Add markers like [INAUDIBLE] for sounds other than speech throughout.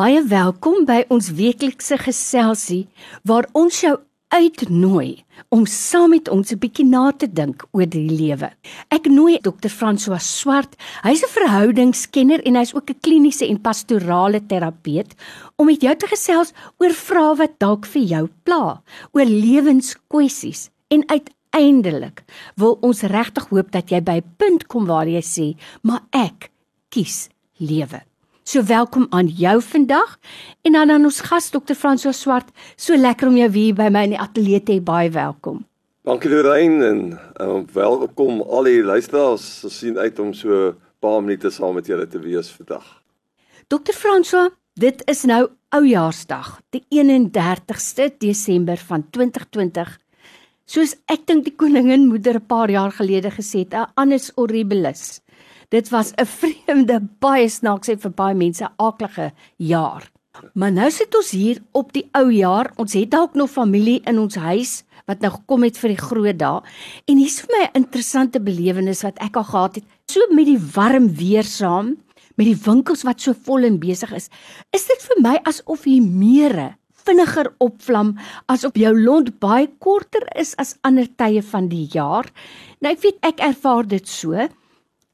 Baie welkom by ons weeklikse geselsie waar ons jou uitnooi om saam met ons 'n bietjie na te dink oor die lewe. Ek nooi Dr. François Swart, hy's 'n verhoudingskenner en hy's ook 'n kliniese en pastorale terapeut om met jou te gesels oor vrae wat dalk vir jou pla, oor lewenskwessies en uiteindelik wil ons regtig hoop dat jy by 'n punt kom waar jy sê, "Maar ek kies lewe." So welkom aan jou vandag en dan aan ons gas Dr. Franso Swart. So lekker om jou hier by my in die ateljee te hê. Baie welkom. Dankie Lorraine en um, welkom al die luisteraars. Ons sien uit om so 'n paar minute saam met julle te wees vandag. Dr. Franso, dit is nou Oujaarsdag, die 31ste Desember van 2020. Soos ek dink die koningin moeder 'n paar jaar gelede gesê het, 'n annus horribilis. Dit was 'n vreemde, baie snaakse vir baie mense aaklige jaar. Maar nou sit ons hier op die ou jaar. Ons het dalk nog familie in ons huis wat nou gekom het vir die groot dae. En hier's vir my 'n interessante belewenis wat ek al gehad het. So met die warm weer saam, met die winkels wat so vol en besig is, is dit vir my asof hier meere vinniger opvlam asof jou lont baie korter is as ander tye van die jaar. Nou ek weet ek ervaar dit so.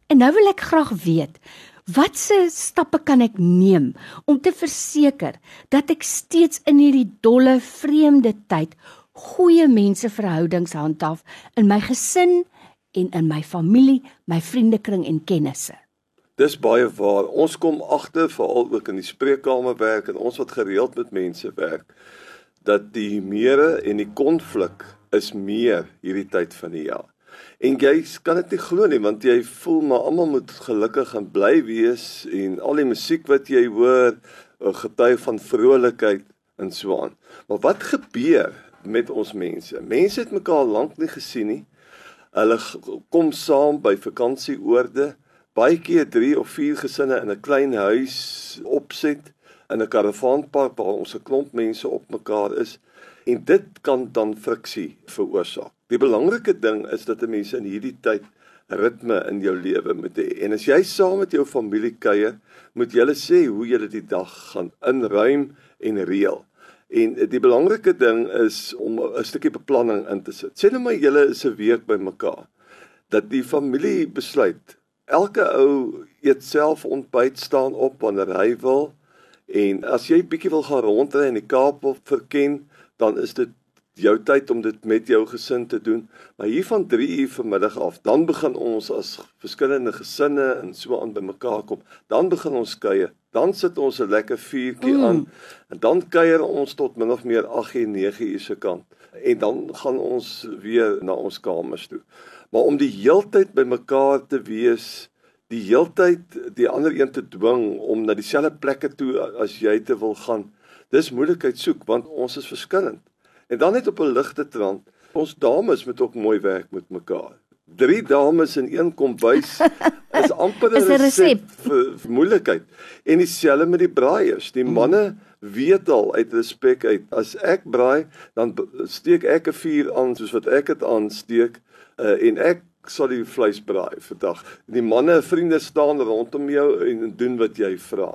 En nou wil ek graag weet, watse stappe kan ek neem om te verseker dat ek steeds in hierdie dolle vreemde tyd goeie menseverhoudings handhaaf in my gesin en in my familie, my vriendekring en kennisse. Dis baie waar. Ons kom agter veral ook in die spreekkamer werk en ons wat gereeld met mense werk dat die meere en die konflik is meer hierdie tyd van die jaar. En jy kan dit nie glo nie want jy voel maar almal moet gelukkig en bly wees en al die musiek wat jy hoor, 'n getuig van vrolikheid en so aan. Maar wat gebeur met ons mense? Mense het mekaar lank nie gesien nie. Hulle kom saam by vakansieoorde, baie keer 3 of 4 gesinne in 'n klein huis opset in 'n karavaanpark waar ons 'n klomp mense op mekaar is en dit kan dan friksie veroorsaak. Die belangrike ding is dat 'n mens in hierdie tyd ritme in jou lewe moet hê. En as jy saam met jou familie kuier, moet jy hulle sê hoe jy die dag gaan inruim en reël. En die belangrike ding is om 'n stukkie beplanning in te sit. Sê net maar julle is 'n week bymekaar. Dat die familie besluit elke ou eet self ontbyt staan op wanneer hy wil en as jy bietjie wil gaan rondry in die Kaap of verken, dan is dit jou tyd om dit met jou gesin te doen. Maar hier van 3 uur vanmiddag af, dan begin ons as verskillende gesinne en so aan bymekaar kom. Dan begin ons kuier. Dan sit ons 'n lekker vuurtjie mm. aan en dan kuier ons tot min of meer 8 en 9 uur se kant. En dan gaan ons weer na ons kamers toe. Maar om die heeltyd bymekaar te wees, die heeltyd die ander een te dwing om na dieselfde plekke toe as jy te wil gaan, dis moeilikheid soek want ons is verskillend. En dan net op 'n ligte trant, ons dames moet ook mooi werk met mekaar. Drie dames in een kombuis [LAUGHS] is amper 'n resep vir, vir moeilikheid. En dieselfde met die braaiers. Die manne weet al uit respek uit as ek braai, dan steek ek 'n vuur aan soos wat ek dit aansteek uh, en ek sal die vleis braai vandag. Die manne, vriende staan rondom jou en doen wat jy vra.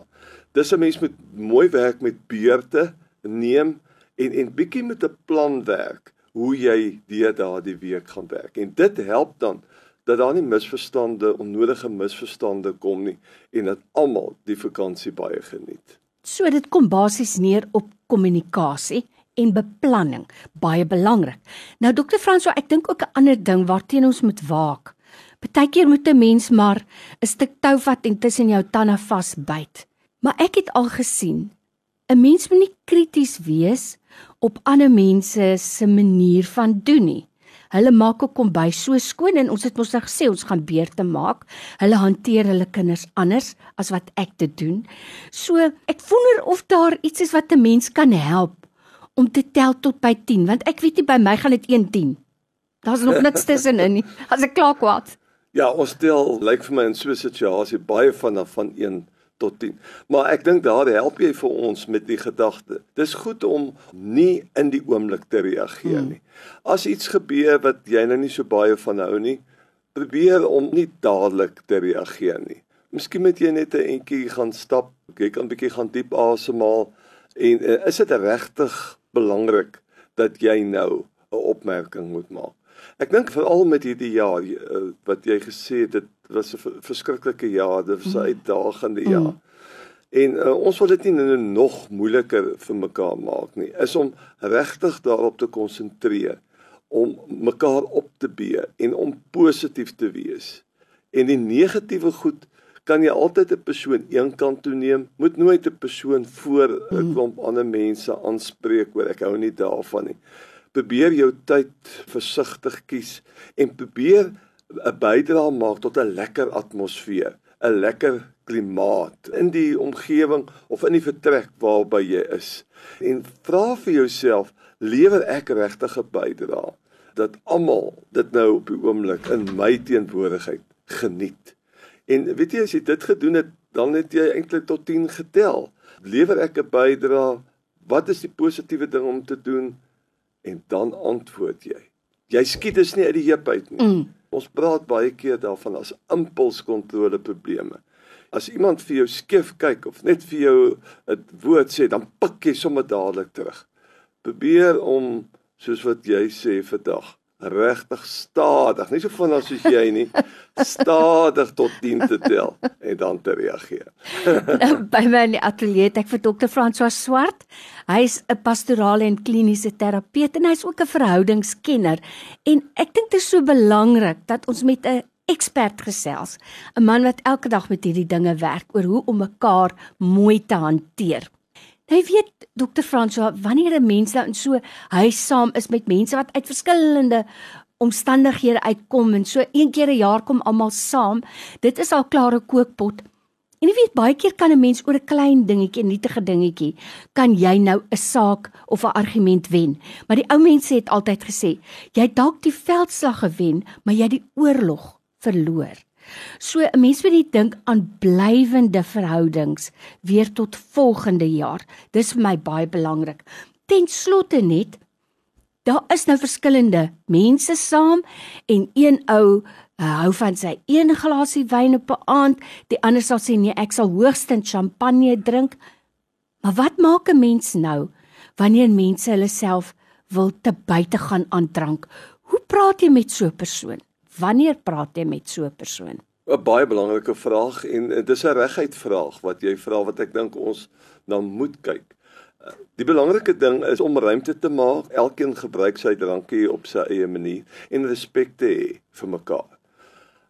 Dis 'n mens moet mooi werk met beurte neem en en bietjie met 'n plan werk hoe jy deur daardie week gaan werk. En dit help dan dat daar nie misverstande, onnodige misverstande kom nie en dat almal die vakansie baie geniet. So dit kom basies neer op kommunikasie en beplanning, baie belangrik. Nou dokter Franso, ek dink ook 'n ander ding waarteen ons moet waak. Partykeer moet 'n mens maar 'n stuk tou vat en tussen jou tande vasbyt. Maar ek het al gesien 'n mens moet nie krities wees op ander mense se manier van doen nie. Hulle maak ook kombuis so skoon en ons het mos nou gesê ons gaan beurte maak. Hulle hanteer hulle kinders anders as wat ek dit doen. So ek wonder of daar iets is wat 'n mens kan help om te tel tot by 10 want ek weet nie by my gaan dit 1 10. Daar's nog [LAUGHS] niks tussenin nie. As ek klaar kwaad. Ja, ons tel lyk like vir my in so 'n situasie baie van van 1 tot 10. Maar ek dink daar help jy vir ons met die gedagte. Dis goed om nie in die oomblik te reageer hmm. nie. As iets gebeur wat jy nou nie so baie van hou nie, probeer om nie dadelik te reageer nie. Miskien moet jy net 'n entjie gaan stap, jy kan 'n bietjie gaan diep asemhaal en uh, is dit regtig belangrik dat jy nou 'n opmerking moet maak. Ek dink veral met hierdie jaar uh, wat jy gesê het dit was 'n verskriklike jaar, dit was 'n mm. uitdagende jaar. Mm. En uh, ons wil dit nie nou nog moeiliker vir mekaar maak nie. Is om regtig daarop te konsentreer om mekaar op te bee en om positief te wees. En die negatiewe goed kan jy altyd 'n persoon een kant toe neem. Moet nooit 'n persoon voor 'n hmm. klomp ander mense aanspreek oor ek hou nie daarvan nie. Probeer jou tyd versigtig kies en probeer 'n bydrae maak tot 'n lekker atmosfeer, 'n lekker klimaat in die omgewing of in die vertrek waarby jy is. En vra vir jouself, lewer ek regtig 'n bydrae dat almal dit nou op die oomblik in my teenwoordigheid geniet. En weet jy as jy dit gedoen het, dan het jy eintlik tot 10 getel. Lewer ek 'n bydrae? Wat is die positiewe ding om te doen? En dan antwoord jy. Jy skiet dus nie uit die heup uit nie. Mm. Ons praat baie keer daarvan as impulskontrole probleme. As iemand vir jou skief kyk of net vir jou 'n woord sê, dan pik jy sommer dadelik terug. Probeer om soos wat jy sê vandag regtig stadig, nie so vinnig soos jy nie, stadig tot 10 te tel en dan te reageer. nou, [LAUGHS] by my in die ateljee het ek vir dokter François Swart. Hy's 'n pastorale en kliniese terapeut en hy's ook 'n verhoudingskenner en ek dink dit is so belangrik dat ons met 'n ekspert gesels, 'n man wat elke dag met hierdie dinge werk oor hoe om mekaar mooi te hanteer. Jy nou, weet dokter François, wanneer 'n mens nou in so huis saam is met mense wat uit verskillende omstandighede uitkom en so een keer 'n jaar kom almal saam, dit is al klare kookpot. En jy weet baie keer kan 'n mens oor 'n klein dingetjie, nietige dingetjie, kan jy nou 'n saak of 'n argument wen. Maar die ou mense het altyd gesê, jy dalk die veldslag gewen, maar jy die oorlog verloor. So 'n mens moet net dink aan blywende verhoudings weer tot volgende jaar. Dis vir my baie belangrik. Ten slotte net daar is nou verskillende mense saam en een ou uh, hou van sy een glasie wyn op 'n aand, die ander sal sê nee, ek sal hoogstens champagne drink. Maar wat maak 'n mens nou wanneer mense hulle self wil te buite gaan aan drank? Hoe praat jy met so 'n persoon? Wanneer praat jy met so 'n persoon? 'n Baie belangrike vraag en dis 'n reguit vraag wat jy vra wat ek dink ons dan moet kyk. Die belangrike ding is om ruimte te maak. Elkeen gebruik sy drankie op sy eie manier en respek te hê vir mekaar.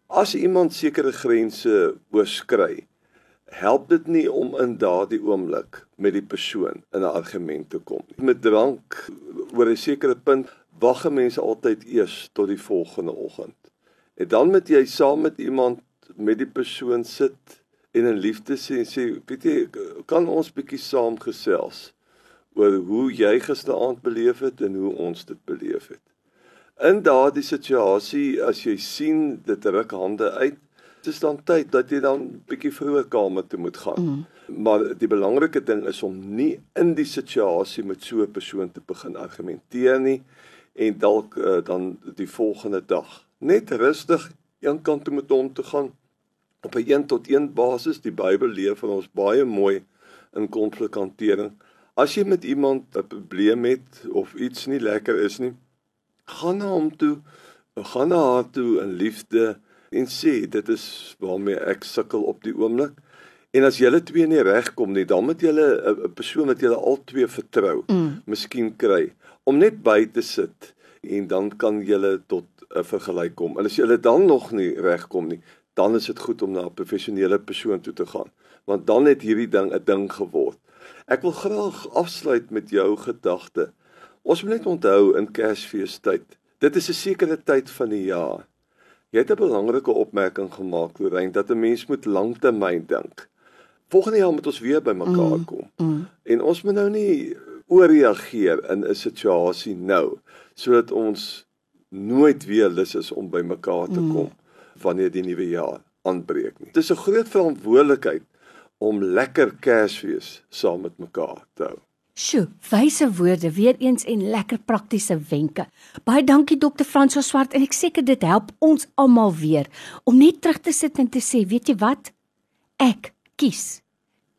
As iemand sekere grense oorskry, help dit nie om in daardie oomblik met die persoon in 'n argument te kom nie. Met drank oor 'n sekere punt wag mense altyd eers tot die volgende oggend. En dan moet jy saam met iemand met die persoon sit en in liefde sê en sê, weet jy, kan ons bietjie saam gesels oor hoe jy gisteraand beleef het en hoe ons dit beleef het. In daardie situasie as jy sien dit ruk hande uit, dis dan tyd dat jy dan bietjie vroeër kamer toe moet gaan. Mm. Maar die belangrike ding is om nie in die situasie met so 'n persoon te begin argumenteer nie en dalk uh, dan die volgende dag net rustig een kant toe met hom te gaan op 'n een tot een basis. Die Bybel leer van ons baie mooi in konflikhantering. As jy met iemand 'n probleem het of iets nie lekker is nie, gaan na hom toe, gaan na haar toe in liefde en sê dit is waarmee ek sukkel op die oomblik. En as julle twee nie regkom nie, dan moet julle 'n persoon wat julle al twee vertrou, mm. miskien kry om net by te sit en dan kan julle tot 'n vergelyk kom. En as jy dan nog nie regkom nie, dan is dit goed om na 'n professionele persoon toe te gaan, want dan het hierdie ding 'n ding geword. Ek wil graag afsluit met jou gedagte. Ons moet net onthou in Kersfeestyd, dit is 'n sekere tyd van die jaar. Jy het 'n belangrike opmerking gemaak, Lorraine, dat 'n mens moet lanktermyn dink. Volgende jaar moet ons weer bymekaar mm, kom. Mm, mm. En ons moet nou nie ooreageer in 'n situasie nou sodat ons nooit weer lus is om by mekaar te mm. kom wanneer die nuwe jaar aanbreek nie. Dit is 'n groot verantwoordelikheid om lekker Kersfees saam met mekaar te hou. Sjoe, wyse woorde weer eens en lekker praktiese wenke. Baie dankie dokter Franso Swart en ek seker dit help ons almal weer om net terug te sit en te sê, weet jy wat? Ek kies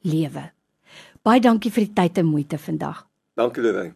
lewe. Baie dankie vir die tyd en moeite vandag. Dankie Lorraine.